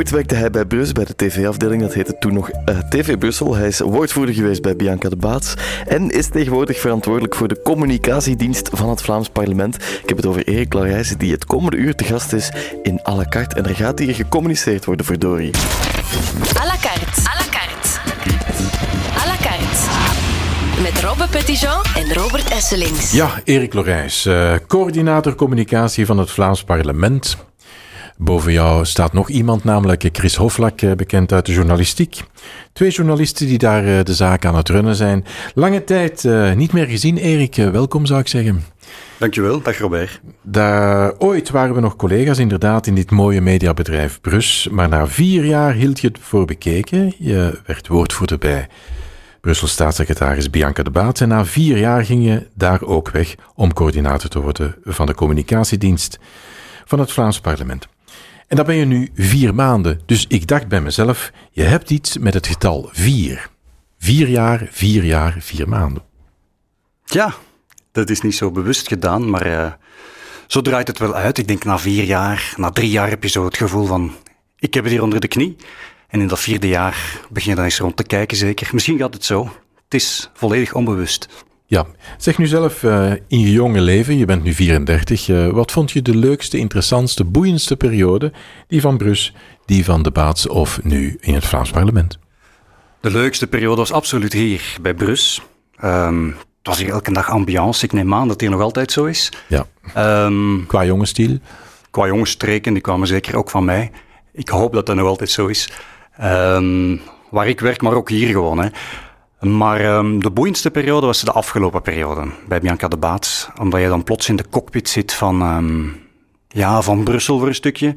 Ooit werkte hij bij Brus, bij de tv-afdeling. Dat heette toen nog uh, TV Brussel. Hij is woordvoerder geweest bij Bianca de Baats. En is tegenwoordig verantwoordelijk voor de communicatiedienst van het Vlaams parlement. Ik heb het over Erik Larijs, die het komende uur te gast is in à la carte. En er gaat hier gecommuniceerd worden, verdorie. À la carte. À la carte. À la carte. Met Robbe Petitjean en Robert Esselings. Ja, Erik Lorijs, uh, coördinator communicatie van het Vlaams parlement. Boven jou staat nog iemand, namelijk Chris Hoflak, eh, bekend uit de journalistiek. Twee journalisten die daar eh, de zaak aan het runnen zijn. Lange tijd uh, niet meer gezien. Erik, welkom zou ik zeggen. Dankjewel, dag Robert. Daar, ooit waren we nog collega's inderdaad in dit mooie mediabedrijf Brus, maar na vier jaar hield je het voor bekeken. Je werd woordvoerder bij Brussel staatssecretaris Bianca de Baat en na vier jaar ging je daar ook weg om coördinator te worden van de communicatiedienst van het Vlaams parlement. En dat ben je nu vier maanden. Dus ik dacht bij mezelf, je hebt iets met het getal vier. Vier jaar, vier jaar, vier maanden. Ja, dat is niet zo bewust gedaan, maar uh, zo draait het wel uit. Ik denk na vier jaar, na drie jaar heb je zo het gevoel van, ik heb het hier onder de knie. En in dat vierde jaar begin je dan eens rond te kijken, zeker. Misschien gaat het zo. Het is volledig onbewust. Ja, zeg nu zelf uh, in je jonge leven, je bent nu 34, uh, eh, wat vond je de leukste, interessantste, boeiendste periode? Die van Brus, die van de Baats of nu in het Vlaams parlement? De leukste periode was absoluut hier bij Brus. Um, het was hier elke dag ambiance. Ik neem aan dat hier nog altijd zo is. Ja. Um, qua jongensstiel? Qua jongensstreken, die kwamen zeker ook van mij. Ik hoop dat dat nog altijd zo is. Um, waar ik werk, maar ook hier gewoon. Hè. Maar um, de boeiendste periode was de afgelopen periode bij Bianca de Baat. Omdat je dan plots in de cockpit zit van, um, ja, van Brussel voor een stukje.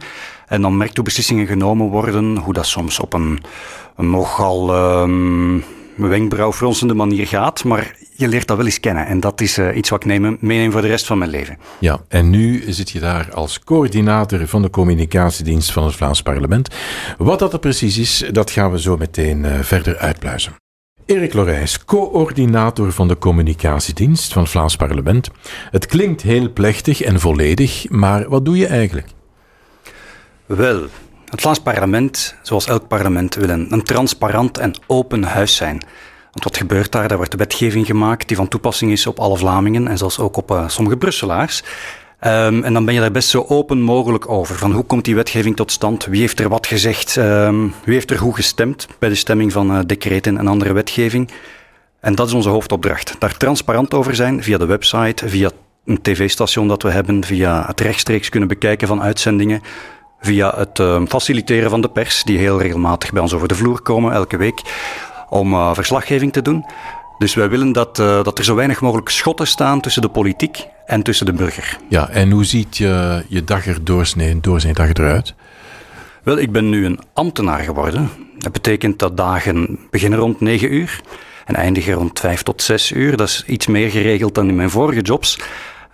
En dan merkt hoe beslissingen genomen worden. Hoe dat soms op een, een nogal um, wenkbrauwfronsende manier gaat. Maar je leert dat wel eens kennen. En dat is uh, iets wat ik neem, meeneem voor de rest van mijn leven. Ja, en nu zit je daar als coördinator van de communicatiedienst van het Vlaams parlement. Wat dat er precies is, dat gaan we zo meteen uh, verder uitpluizen. Erik Lorijs, coördinator van de communicatiedienst van het Vlaams Parlement. Het klinkt heel plechtig en volledig, maar wat doe je eigenlijk? Wel, het Vlaams Parlement, zoals elk parlement, wil een, transparant en open huis zijn. Want wat gebeurt daar? Daar wordt wetgeving gemaakt die van toepassing is op alle Vlamingen en zelfs ook op uh, sommige Brusselaars. Um, en dan ben je daar best zo open mogelijk over. Van hoe komt die wetgeving tot stand? Wie heeft er wat gezegd? Um, wie heeft er hoe gestemd bij de stemming van uh, decreten en andere wetgeving? En dat is onze hoofdopdracht. Daar transparant over zijn via de website, via een tv-station dat we hebben, via het rechtstreeks kunnen bekijken van uitzendingen, via het uh, faciliteren van de pers, die heel regelmatig bij ons over de vloer komen, elke week, om uh, verslaggeving te doen. Dus wij willen dat, uh, dat er zo weinig mogelijk schotten staan tussen de politiek en tussen de burger. Ja, en hoe ziet je, je dag er doorsnee, doorsnee dag eruit? Wel, ik ben nu een ambtenaar geworden. Dat betekent dat dagen beginnen rond 9 uur en eindigen rond 5 tot 6 uur. Dat is iets meer geregeld dan in mijn vorige jobs.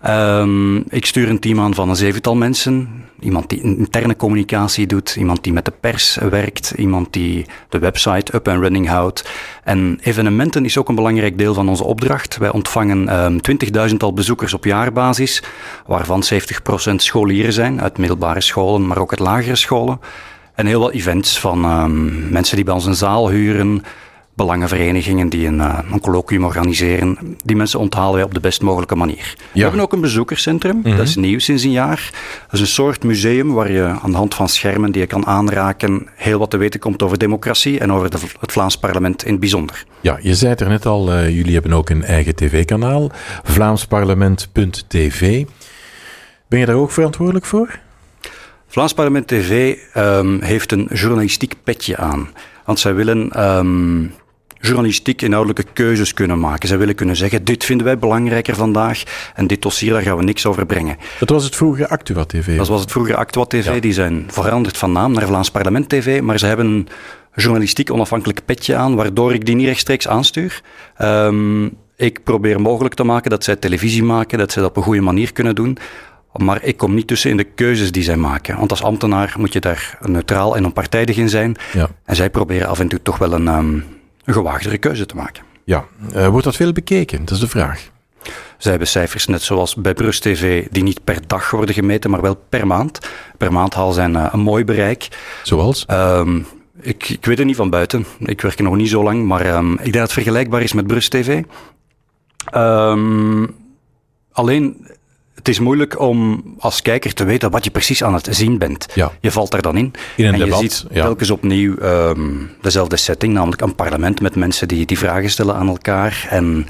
Um, ik stuur een team aan van een zevental mensen. Iemand die interne communicatie doet, iemand die met de pers werkt, iemand die de website up and running houdt. En evenementen is ook een belangrijk deel van onze opdracht. Wij ontvangen um, 20.000 al bezoekers op jaarbasis, waarvan 70% scholieren zijn uit middelbare scholen, maar ook uit lagere scholen. En heel wat events van um, mensen die bij ons een zaal huren, belangenverenigingen die een, uh, een colloquium organiseren. Die mensen onthalen wij op de best mogelijke manier. We hebben ook een bezoekerscentrum, mm -hmm. dat is nieuw sinds een jaar. Dat is een soort museum waar je aan de hand van schermen die je kan aanraken heel wat te weten komt over democratie en over de, het Vlaams parlement in het bijzonder. Ja, je zei het er net al, uh, jullie hebben ook een eigen tv-kanaal, vlaamsparlement.tv. Ben je daar ook verantwoordelijk voor? Vlaams Parlement TV um, heeft een journalistiek petje aan. Want zij willen um, journalistiek inhoudelijke keuzes kunnen maken. Zij willen kunnen zeggen, dit vinden wij belangrijker vandaag en dit dossier, daar gaan we niks over brengen. Dat was het vroegere Actua TV? Dat was het vroegere Actua TV. Ja. Die zijn veranderd van naam naar Vlaams Parlement TV, maar ze hebben een journalistiek onafhankelijk petje aan, waardoor ik die niet rechtstreeks aanstuur. Um, ik probeer mogelijk te maken dat zij televisie maken, dat zij dat op een goede manier kunnen doen. Maar ik kom niet tussen in de keuzes die zij maken. Want als ambtenaar moet je daar neutraal en onpartijdig in zijn. Ja. En zij proberen af en toe toch wel een, um, een gewaagdere keuze te maken. Ja, uh, wordt dat veel bekeken? Dat is de vraag. Zij hebben cijfers net zoals bij Brust TV die niet per dag worden gemeten, maar wel per maand. Per maand halen zij een, eh, een mooi bereik. Zoals? Um, ik, ik, weet het niet van buiten. Ik werk er nog niet zo lang, maar um, ik denk dat het vergelijkbaar is met Brust TV. Um, alleen, het is moeilijk om als kijker te weten wat je precies aan het zien bent. Ja. Je valt daar dan in. In een en debat, je ziet ja. telkens opnieuw um, dezelfde setting, namelijk een parlement met mensen die, die vragen stellen aan elkaar. En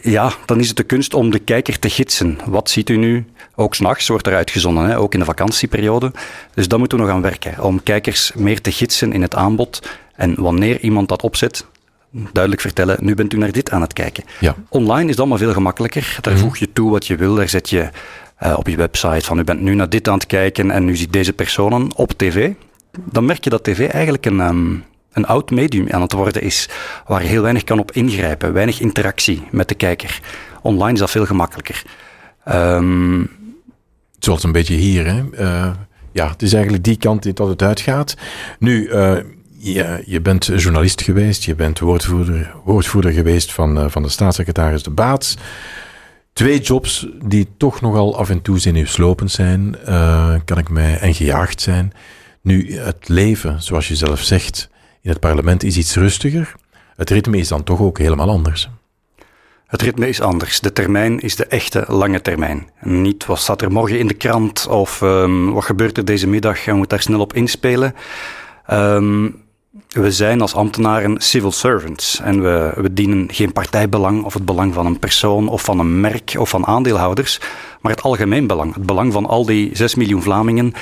ja, dan is het de kunst om de kijker te gidsen. Wat ziet u nu? Ook s'nachts wordt er uitgezonden, hè? ook in de vakantieperiode. Dus daar moeten we nog aan werken, om kijkers meer te gidsen in het aanbod. En wanneer iemand dat opzet, duidelijk vertellen, nu bent u naar dit aan het kijken. Ja. Online is het allemaal veel gemakkelijker. Daar Mhm. voeg je toe wat je wil, daar zet je uh, op je website van u bent nu naar dit aan het kijken en nu ziet deze personen op tv. Dan merk je dat tv eigenlijk een... Um, een oud medium aan het worden is, waar je heel weinig kan op ingrijpen, weinig interactie met de kijker. Online is dat veel gemakkelijker. Um, Zoals een beetje hier, hè? Uh, ja, het is eigenlijk die kant dat het uitgaat. Nu, uh, je, je bent journalist geweest, je bent woordvoerder, woordvoerder geweest van, uh, van de staatssecretaris De Baats. Twee jobs die toch nogal af en toe zenuwslopend zijn, uh, kan ik mij, en gejaagd zijn. Nu, het leven, zoals je zelf zegt, in het parlement is iets rustiger. Het ritme is dan toch ook helemaal anders. Het ritme is anders. De termijn is de echte lange termijn. Niet wat staat er morgen in de krant of um, wat gebeurt er deze middag en moet daar snel op inspelen. Um, we zijn als ambtenaren civil servants en we, we dienen geen partijbelang of het belang van een persoon of van een merk of van aandeelhouders, maar het algemeen belang. Het belang van al die 6 miljoen Vlamingen.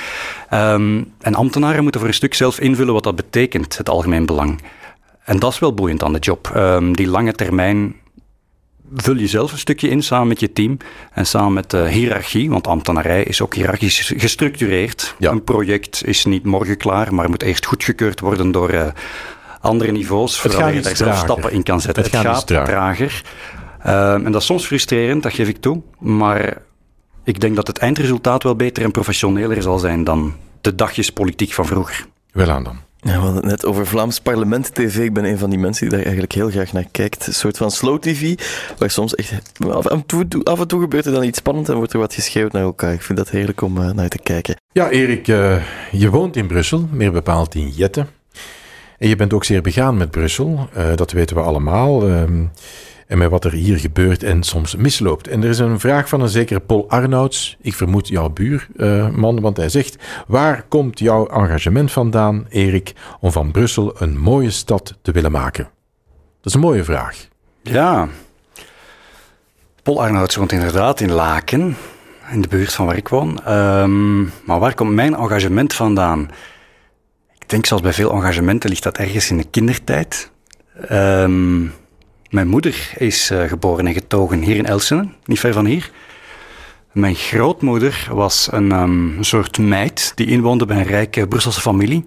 Um, en ambtenaren moeten voor een stuk zelf invullen wat dat betekent, het algemeen belang. En dat is wel boeiend aan de job. Um, die lange termijn vul je zelf een stukje in samen met je team en samen met de hiërarchie, want ambtenarij is ook hiërarchisch gestructureerd. Ja. Een project is niet morgen klaar, maar moet eerst goedgekeurd worden door uh, andere niveaus, voordat je daar zelf stappen in kan zetten. Het, het gaat, gaat trager. Uh, en dat is soms frustrerend, dat geef ik toe, maar ik denk dat het eindresultaat wel beter en professioneler zal zijn dan de dagjespolitiek van vroeger. Wel aan dan. Ja, we hadden het net over Vlaams Parlement TV. Ik ben een van die mensen die daar eigenlijk heel graag naar kijkt. Een soort van slow TV, waar soms echt af en toe, gebeurt er dan iets spannends en wordt er wat geschreeuwd naar elkaar. Ik vind dat heerlijk om uh, naar te kijken. Ja, Erik, uh, je woont in Brussel, meer bepaald in Jette. En je bent ook zeer begaan met Brussel, uh, dat weten we allemaal. En met wat er hier gebeurt en soms misloopt. En er is een vraag van een zekere Paul Arnouds, ik vermoed jouw buurman, want hij zegt: Waar komt jouw engagement vandaan, Erik, om van Brussel een mooie stad te willen maken? Dat is een mooie vraag. Ja. Paul Arnouds woont inderdaad in Laken, in de buurt van waar ik woon. Um, maar waar komt mijn engagement vandaan? Ik denk, zoals bij veel engagementen, ligt dat ergens in de kindertijd. Um, mijn moeder is uh, geboren en getogen hier in Elsene, niet ver van hier. Mijn grootmoeder was een um, soort meid die inwoonde bij een rijke Brusselse familie.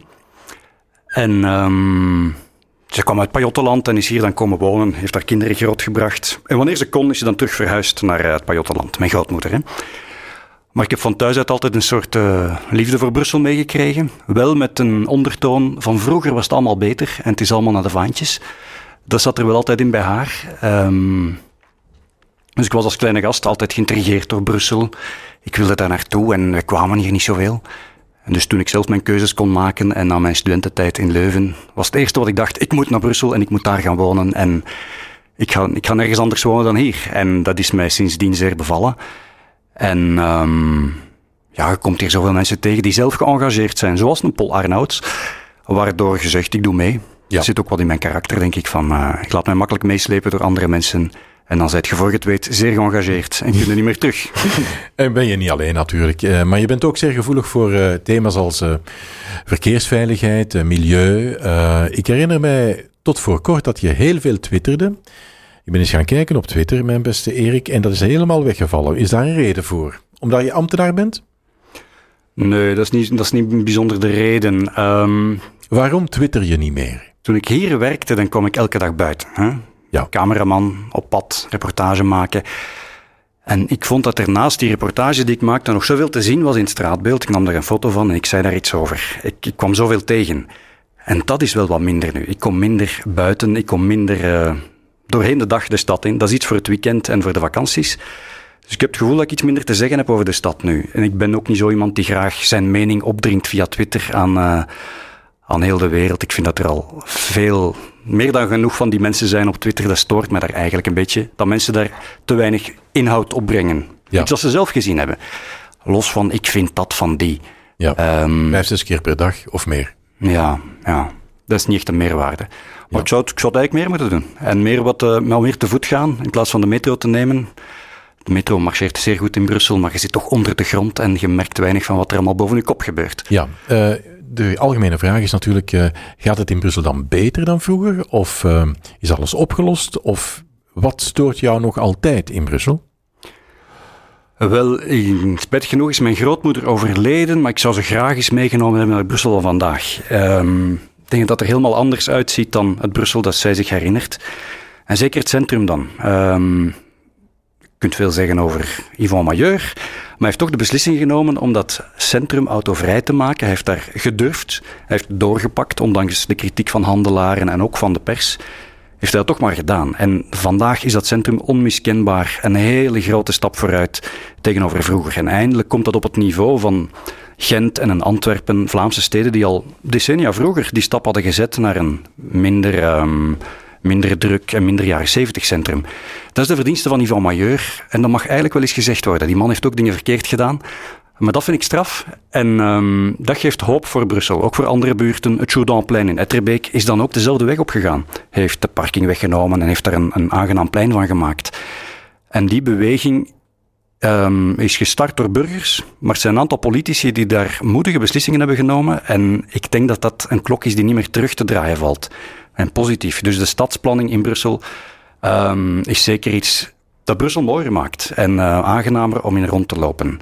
En um, ze kwam uit Pajottenland en is hier dan komen wonen, heeft haar kinderen grootgebracht. En wanneer ze kon, is ze dan terug verhuisd naar uh, het Pajottenland, mijn grootmoeder. Hè. Maar ik heb van thuis uit altijd een soort uh, liefde voor Brussel meegekregen. Wel met een ondertoon van vroeger was het allemaal beter en het is allemaal naar de vaantjes dat zat er wel altijd in bij haar. Um, dus ik was als kleine gast altijd geïntrigeerd door Brussel. Ik wilde daar naartoe en we kwamen hier niet zoveel. Dus toen ik zelf mijn keuzes kon maken en na mijn studententijd in Leuven, was het eerste wat ik dacht, ik moet naar Brussel en ik moet daar gaan wonen. En ik ga, ik ga nergens anders wonen dan hier. En dat is mij sindsdien zeer bevallen. En um, ja, je komt hier zoveel mensen tegen die zelf geëngageerd zijn, zoals een Paul Arnouds, waardoor gezegd, ik doe mee. Ja. Dat zit ook wat in mijn karakter, denk ik. Van, uh, ik laat mij makkelijk meeslepen door andere mensen. En dan zijt je voor het weet zeer geëngageerd en kun je niet meer terug. en ben je niet alleen natuurlijk. Uh, maar je bent ook zeer gevoelig voor uh, thema's als verkeersveiligheid, milieu. ik herinner mij tot voor kort dat je heel veel twitterde. Ik ben eens gaan kijken op Twitter, mijn beste Erik, en dat is helemaal weggevallen. Is daar een reden voor? Omdat je ambtenaar bent? Nee, dat is niet, dat is niet bijzonder de reden. Um, Waarom twitter je niet meer? Toen ik hier werkte, dan kwam ik elke dag buiten. Hè? Ja. Cameraman, op pad, reportage maken. En ik vond dat er naast die reportage die ik maakte nog zoveel te zien was in het straatbeeld. Ik nam daar een foto van en ik zei daar iets over. Ik, ik kwam zoveel tegen. En dat is wel wat minder nu. Ik kom minder buiten, ik kom minder uh, doorheen de dag de stad in. Dat is iets voor het weekend en voor de vakanties. Dus ik heb het gevoel dat ik iets minder te zeggen heb over de stad nu. En ik ben ook niet zo iemand die graag zijn mening opdringt via Twitter aan, uh, aan heel de wereld. Ik vind dat er al veel, meer dan genoeg van die mensen zijn op Twitter. Dat stoort me daar eigenlijk een beetje. Dat mensen daar te weinig inhoud opbrengen. Ja. Iets wat ze zelf gezien hebben. Los van, ik vind dat van die. Ja, um, vijf, zes keer per dag of meer. Ja, ja. Dat is niet echt een meerwaarde. Maar ik, zou het, ik zou het eigenlijk meer moeten doen. En meer, wat, uh, meer te voet gaan in plaats van de metro te nemen. De metro marcheert zeer goed in Brussel, maar je zit toch onder de grond en je merkt weinig van wat er allemaal boven je kop gebeurt. Ja, uh, de algemene vraag is natuurlijk, uh, gaat het in Brussel dan beter dan vroeger? Of uh, is alles opgelost? Of wat stoort jou nog altijd in Brussel? Wel, spijtig genoeg is mijn grootmoeder overleden, maar ik zou ze graag eens meegenomen hebben naar Brussel van vandaag. Um, ik denk dat het er helemaal anders uitziet dan het Brussel dat zij zich herinnert. En zeker het centrum dan. Um, kunt veel zeggen over Yvon Majeur, maar hij heeft toch de beslissing genomen om dat centrum autovrij te maken. Hij heeft daar gedurfd, hij heeft doorgepakt, ondanks de kritiek van handelaren en ook van de pers. Heeft hij dat toch maar gedaan. En vandaag is dat centrum onmiskenbaar een hele grote stap vooruit tegenover vroeger. En eindelijk komt dat op het niveau van Gent en een Antwerpen, Vlaamse steden die al decennia vroeger die stap hadden gezet naar een minder... Um, minder druk en minder jaren 70 centrum. Dat is de verdienste van Yvan Majeur. En dat mag eigenlijk wel eens gezegd worden. Die man heeft ook dingen verkeerd gedaan. Maar dat vind ik straf. En um, dat geeft hoop voor Brussel. Ook voor andere buurten. Het Jourdanplein in Etterbeek is dan ook dezelfde weg opgegaan. Heeft de parking weggenomen en heeft daar een, een aangenaam plein van gemaakt. En die beweging um, is gestart door burgers, maar het zijn een aantal politici die daar moedige beslissingen hebben genomen. En ik denk dat dat een klok is die niet meer terug te draaien valt en positief. Dus de stadsplanning in Brussel um, is zeker iets dat Brussel mooier maakt en uh, aangenamer om in rond te lopen.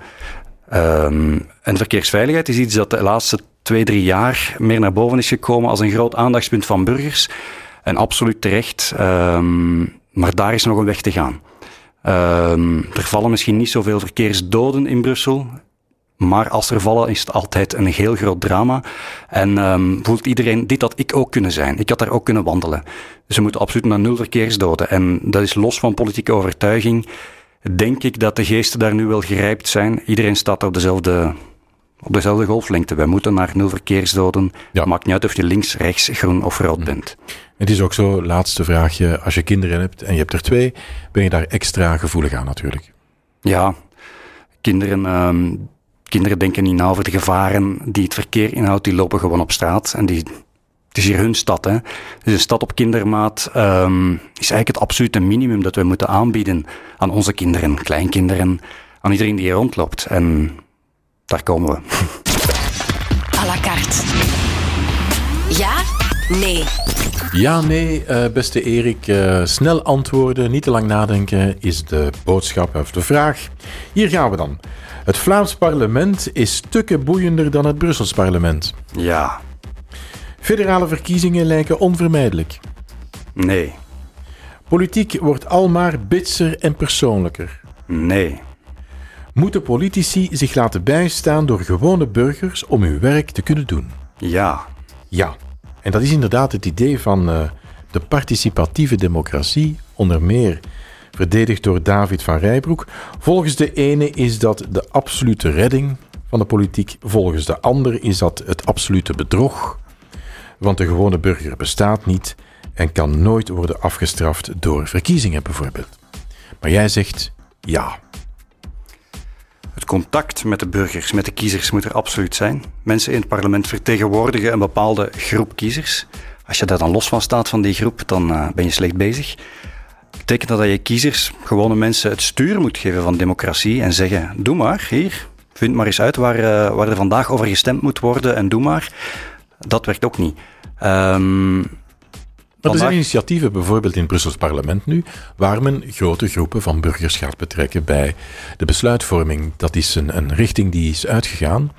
Um, en verkeersveiligheid is iets dat de laatste twee, drie jaar meer naar boven is gekomen als een groot aandachtspunt van burgers. En absoluut terecht, um, maar daar is nog een weg te gaan. Er vallen misschien niet zoveel verkeersdoden in Brussel. Maar als er vallen is het altijd een heel groot drama. En um, voelt iedereen, dit had ik ook kunnen zijn. Ik had daar ook kunnen wandelen. Dus we moeten absoluut naar nul verkeersdoden. En dat is los van politieke overtuiging. Denk ik dat de geesten daar nu wel gerijpt zijn. Iedereen staat op dezelfde, op dezelfde golflengte. Wij moeten naar nul verkeersdoden. Ja. Maakt niet uit of je links, rechts, groen of rood bent. Het is ook zo, laatste vraagje. Als je kinderen hebt en je hebt er twee, ben je daar extra gevoelig aan natuurlijk. Ja, kinderen. Um, kinderen denken niet na over de gevaren die het verkeer inhoudt. Die lopen gewoon op straat. En die, het is hier hun stad. Hè. Dus een stad op kindermaat um, is eigenlijk het absolute minimum dat we moeten aanbieden aan onze kinderen, kleinkinderen, aan iedereen die hier rondloopt. En daar komen we. La carte. Ja? Nee. Ja, nee, uh, beste Erik. Uh, snel antwoorden, niet te lang nadenken, is de boodschap of de vraag. Hier gaan we dan. Het Vlaams parlement is stukken boeiender dan het Brussels parlement. Ja. Federale verkiezingen lijken onvermijdelijk. Nee. Politiek wordt almaar bitser en persoonlijker. Nee. Moeten politici zich laten bijstaan door gewone burgers om hun werk te kunnen doen? Ja. Ja. En dat is inderdaad het idee van uh, de participatieve democratie, onder meer verdedigd door David van Rijbroek. Volgens de ene is dat de absolute redding van de politiek, volgens de ander is dat het absolute bedrog. Want de gewone burger bestaat niet en kan nooit worden afgestraft door verkiezingen bijvoorbeeld. Maar jij zegt ja. Contact met de burgers, met de kiezers moet er absoluut zijn. Mensen in het parlement vertegenwoordigen een bepaalde groep kiezers. Als je daar dan los van staat van die groep, dan uh, ben je slecht bezig betekent dat dat je kiezers, gewone mensen, het stuur moet geven van democratie en zeggen: doe maar, hier, vind maar eens uit waar, uh, waar er vandaag over gestemd moet worden en doe maar. Dat werkt ook niet. Um, maar er zijn initiatieven, bijvoorbeeld in het Brussels parlement nu, waar men grote groepen van burgers gaat betrekken bij de besluitvorming. Dat is een, een richting die is uitgegaan.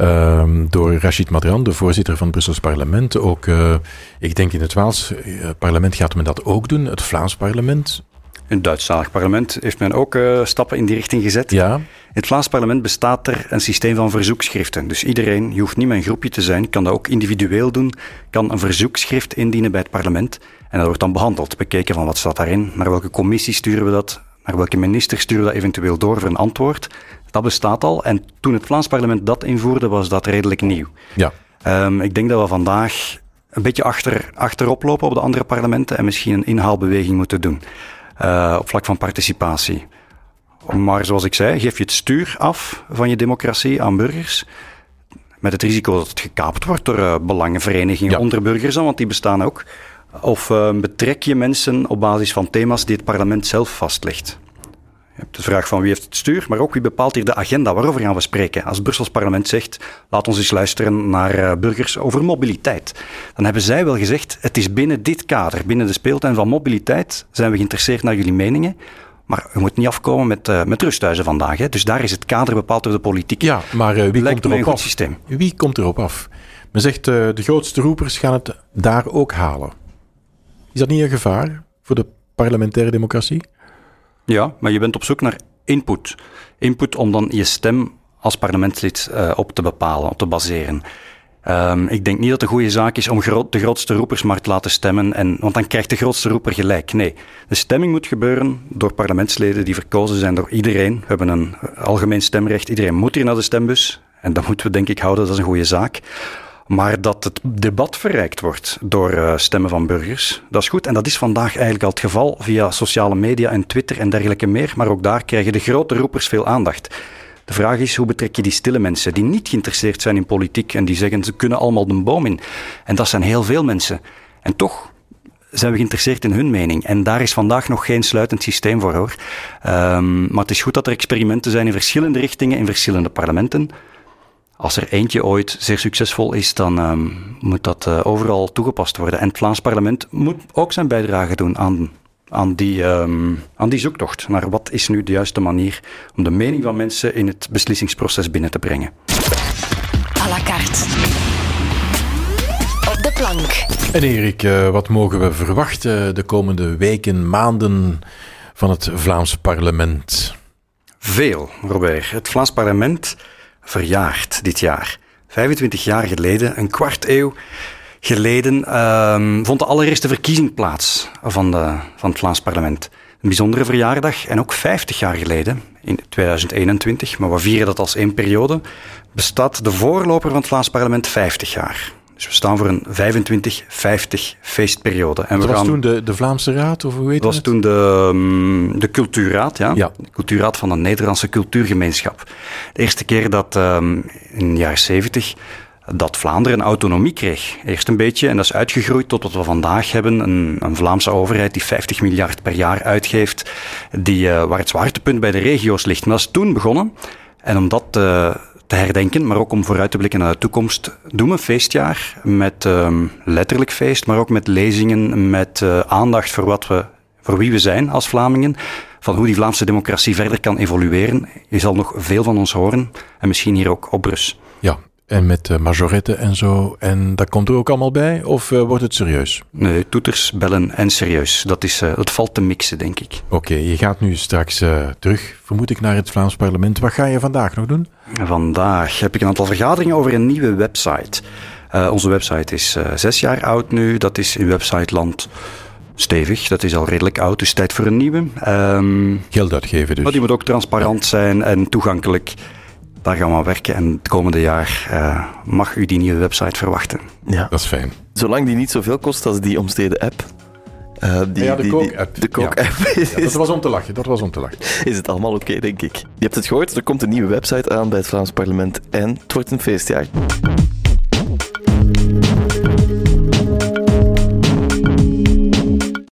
Um, door Rachid Madran, de voorzitter van het Brussels parlement. Ook, uh, ik denk in het Waals uh, parlement gaat men dat ook doen, het Vlaams parlement. In het Duitsstalig parlement heeft men ook uh, stappen in die richting gezet. Ja. In het Vlaams parlement bestaat er een systeem van verzoekschriften. Dus iedereen, je hoeft niet met een groepje te zijn, kan dat ook individueel doen, kan een verzoekschrift indienen bij het parlement. En dat wordt dan behandeld, bekeken van wat staat daarin, naar welke commissie sturen we dat, naar welke minister sturen we dat eventueel door voor een antwoord. Dat bestaat al. En toen het Vlaams parlement dat invoerde, was dat redelijk nieuw. Ja. Um, ik denk dat we vandaag een beetje achter, achterop lopen op de andere parlementen en misschien een inhaalbeweging moeten doen. Uh, op vlak van participatie. Maar zoals ik zei, geef je het stuur af van je democratie aan burgers. Met het risico dat het gekaapt wordt door uh, belangenverenigingen Ja. onder burgers, dan, want die bestaan ook. Of uh, betrek je mensen op basis van thema's die het parlement zelf vastlegt. Je hebt de vraag van wie heeft het stuur, maar ook wie bepaalt hier de agenda, waarover gaan we spreken. Als het Brussels parlement zegt, laat ons eens luisteren naar uh, burgers over mobiliteit. Dan hebben zij wel gezegd, het is binnen dit kader, binnen de speeltuin van mobiliteit, zijn we geïnteresseerd naar jullie meningen. Maar je moet niet afkomen met, uh, met rusthuizen vandaag. Hè. Dus daar is het kader bepaald door de politiek. Ja, maar uh, wie Lijkt komt erop af? systeem. Wie komt erop af? Men zegt uh, de grootste roepers gaan het daar ook halen. Is dat niet een gevaar voor de parlementaire democratie? Ja, maar je bent op zoek naar input. Input om dan je stem als parlementslid uh, op te bepalen, op te baseren. Um, ik denk niet dat het een goede zaak is om de grootste roepers maar te laten stemmen, en, want dan krijgt de grootste roeper gelijk. Nee, de stemming moet gebeuren door parlementsleden die verkozen zijn door iedereen. We hebben een algemeen stemrecht, iedereen moet hier naar de stembus. En dat moeten we denk ik houden, dat is een goede zaak. Maar dat het debat verrijkt wordt door uh, stemmen van burgers, dat is goed. En dat is vandaag eigenlijk al het geval via sociale media en Twitter en dergelijke meer. Maar ook daar krijgen de grote roepers veel aandacht. De vraag is, hoe betrek je die stille mensen die niet geïnteresseerd zijn in politiek en die zeggen, ze kunnen allemaal de boom in. En dat zijn heel veel mensen. En toch zijn we geïnteresseerd in hun mening. En daar is vandaag nog geen sluitend systeem voor, hoor. Um, maar het is goed dat er experimenten zijn in verschillende richtingen, in verschillende parlementen. Als er eentje ooit zeer succesvol is, dan um, moet dat uh, overal toegepast worden. En het Vlaams parlement moet ook zijn bijdrage doen aan, aan, die, um, aan die zoektocht naar wat is nu de juiste manier om de mening van mensen in het beslissingsproces binnen te brengen. À la carte. Op de plank. En Erik, uh, wat mogen we verwachten de komende weken, maanden van het Vlaams parlement? Veel, Robert. Het Vlaams parlement verjaard dit jaar. 25 jaar geleden, een kwart eeuw geleden, um, vond de allereerste verkiezing plaats van, de, van het Vlaams parlement. Een bijzondere verjaardag. En ook 50 jaar geleden, in 2021, maar we vieren dat als één periode, bestaat de voorloper van het Vlaams parlement 50 jaar. Dus we staan voor een 25-50 feestperiode. En dat we was gaan, toen de, de Vlaamse Raad, of hoe heet dat was het? toen de, um, de Cultuurraad, ja? Ja. De Cultuurraad van de Nederlandse Cultuurgemeenschap. De eerste keer dat um, in de jaren 70 dat Vlaanderen autonomie kreeg. Eerst een beetje, en dat is uitgegroeid tot wat we vandaag hebben. Een, een Vlaamse overheid die 50 miljard per jaar uitgeeft, die, uh, waar het zwaartepunt bij de regio's ligt. Maar dat is toen begonnen. En om dat uh, te herdenken, maar ook om vooruit te blikken naar de toekomst, doen we een feestjaar met um, letterlijk feest, maar ook met lezingen, met uh, aandacht voor wat we, voor wie we zijn als Vlamingen, van hoe die Vlaamse democratie verder kan evolueren. Je zal nog veel van ons horen en misschien hier ook op Brus. Ja, en met uh, majoretten en zo. En dat komt er ook allemaal bij? Of uh, wordt het serieus? Nee, toeters, bellen en serieus. Dat, is, uh, dat valt te mixen, denk ik. Oké, okay, je gaat nu straks uh, terug, vermoed ik, naar het Vlaams parlement. Wat ga je vandaag nog doen? Vandaag heb ik een aantal vergaderingen over een nieuwe website. Onze website is zes jaar oud nu. Dat is in websiteland stevig. Dat is al redelijk oud, dus tijd voor een nieuwe. Um, Geld uitgeven dus. Maar die moet ook transparant zijn en toegankelijk. Daar gaan we aan werken en het komende jaar uh, mag u die nieuwe website verwachten. Ja. Dat is fijn. Zolang die niet zoveel kost als die omstreden app. Uh, die, ja, de Coke-app. De ja, dat was om te lachen, dat was om te lachen. Is het allemaal oké, okay, denk ik. Je hebt het gehoord, er komt een nieuwe website aan bij het Vlaams parlement en het wordt een feestjaar.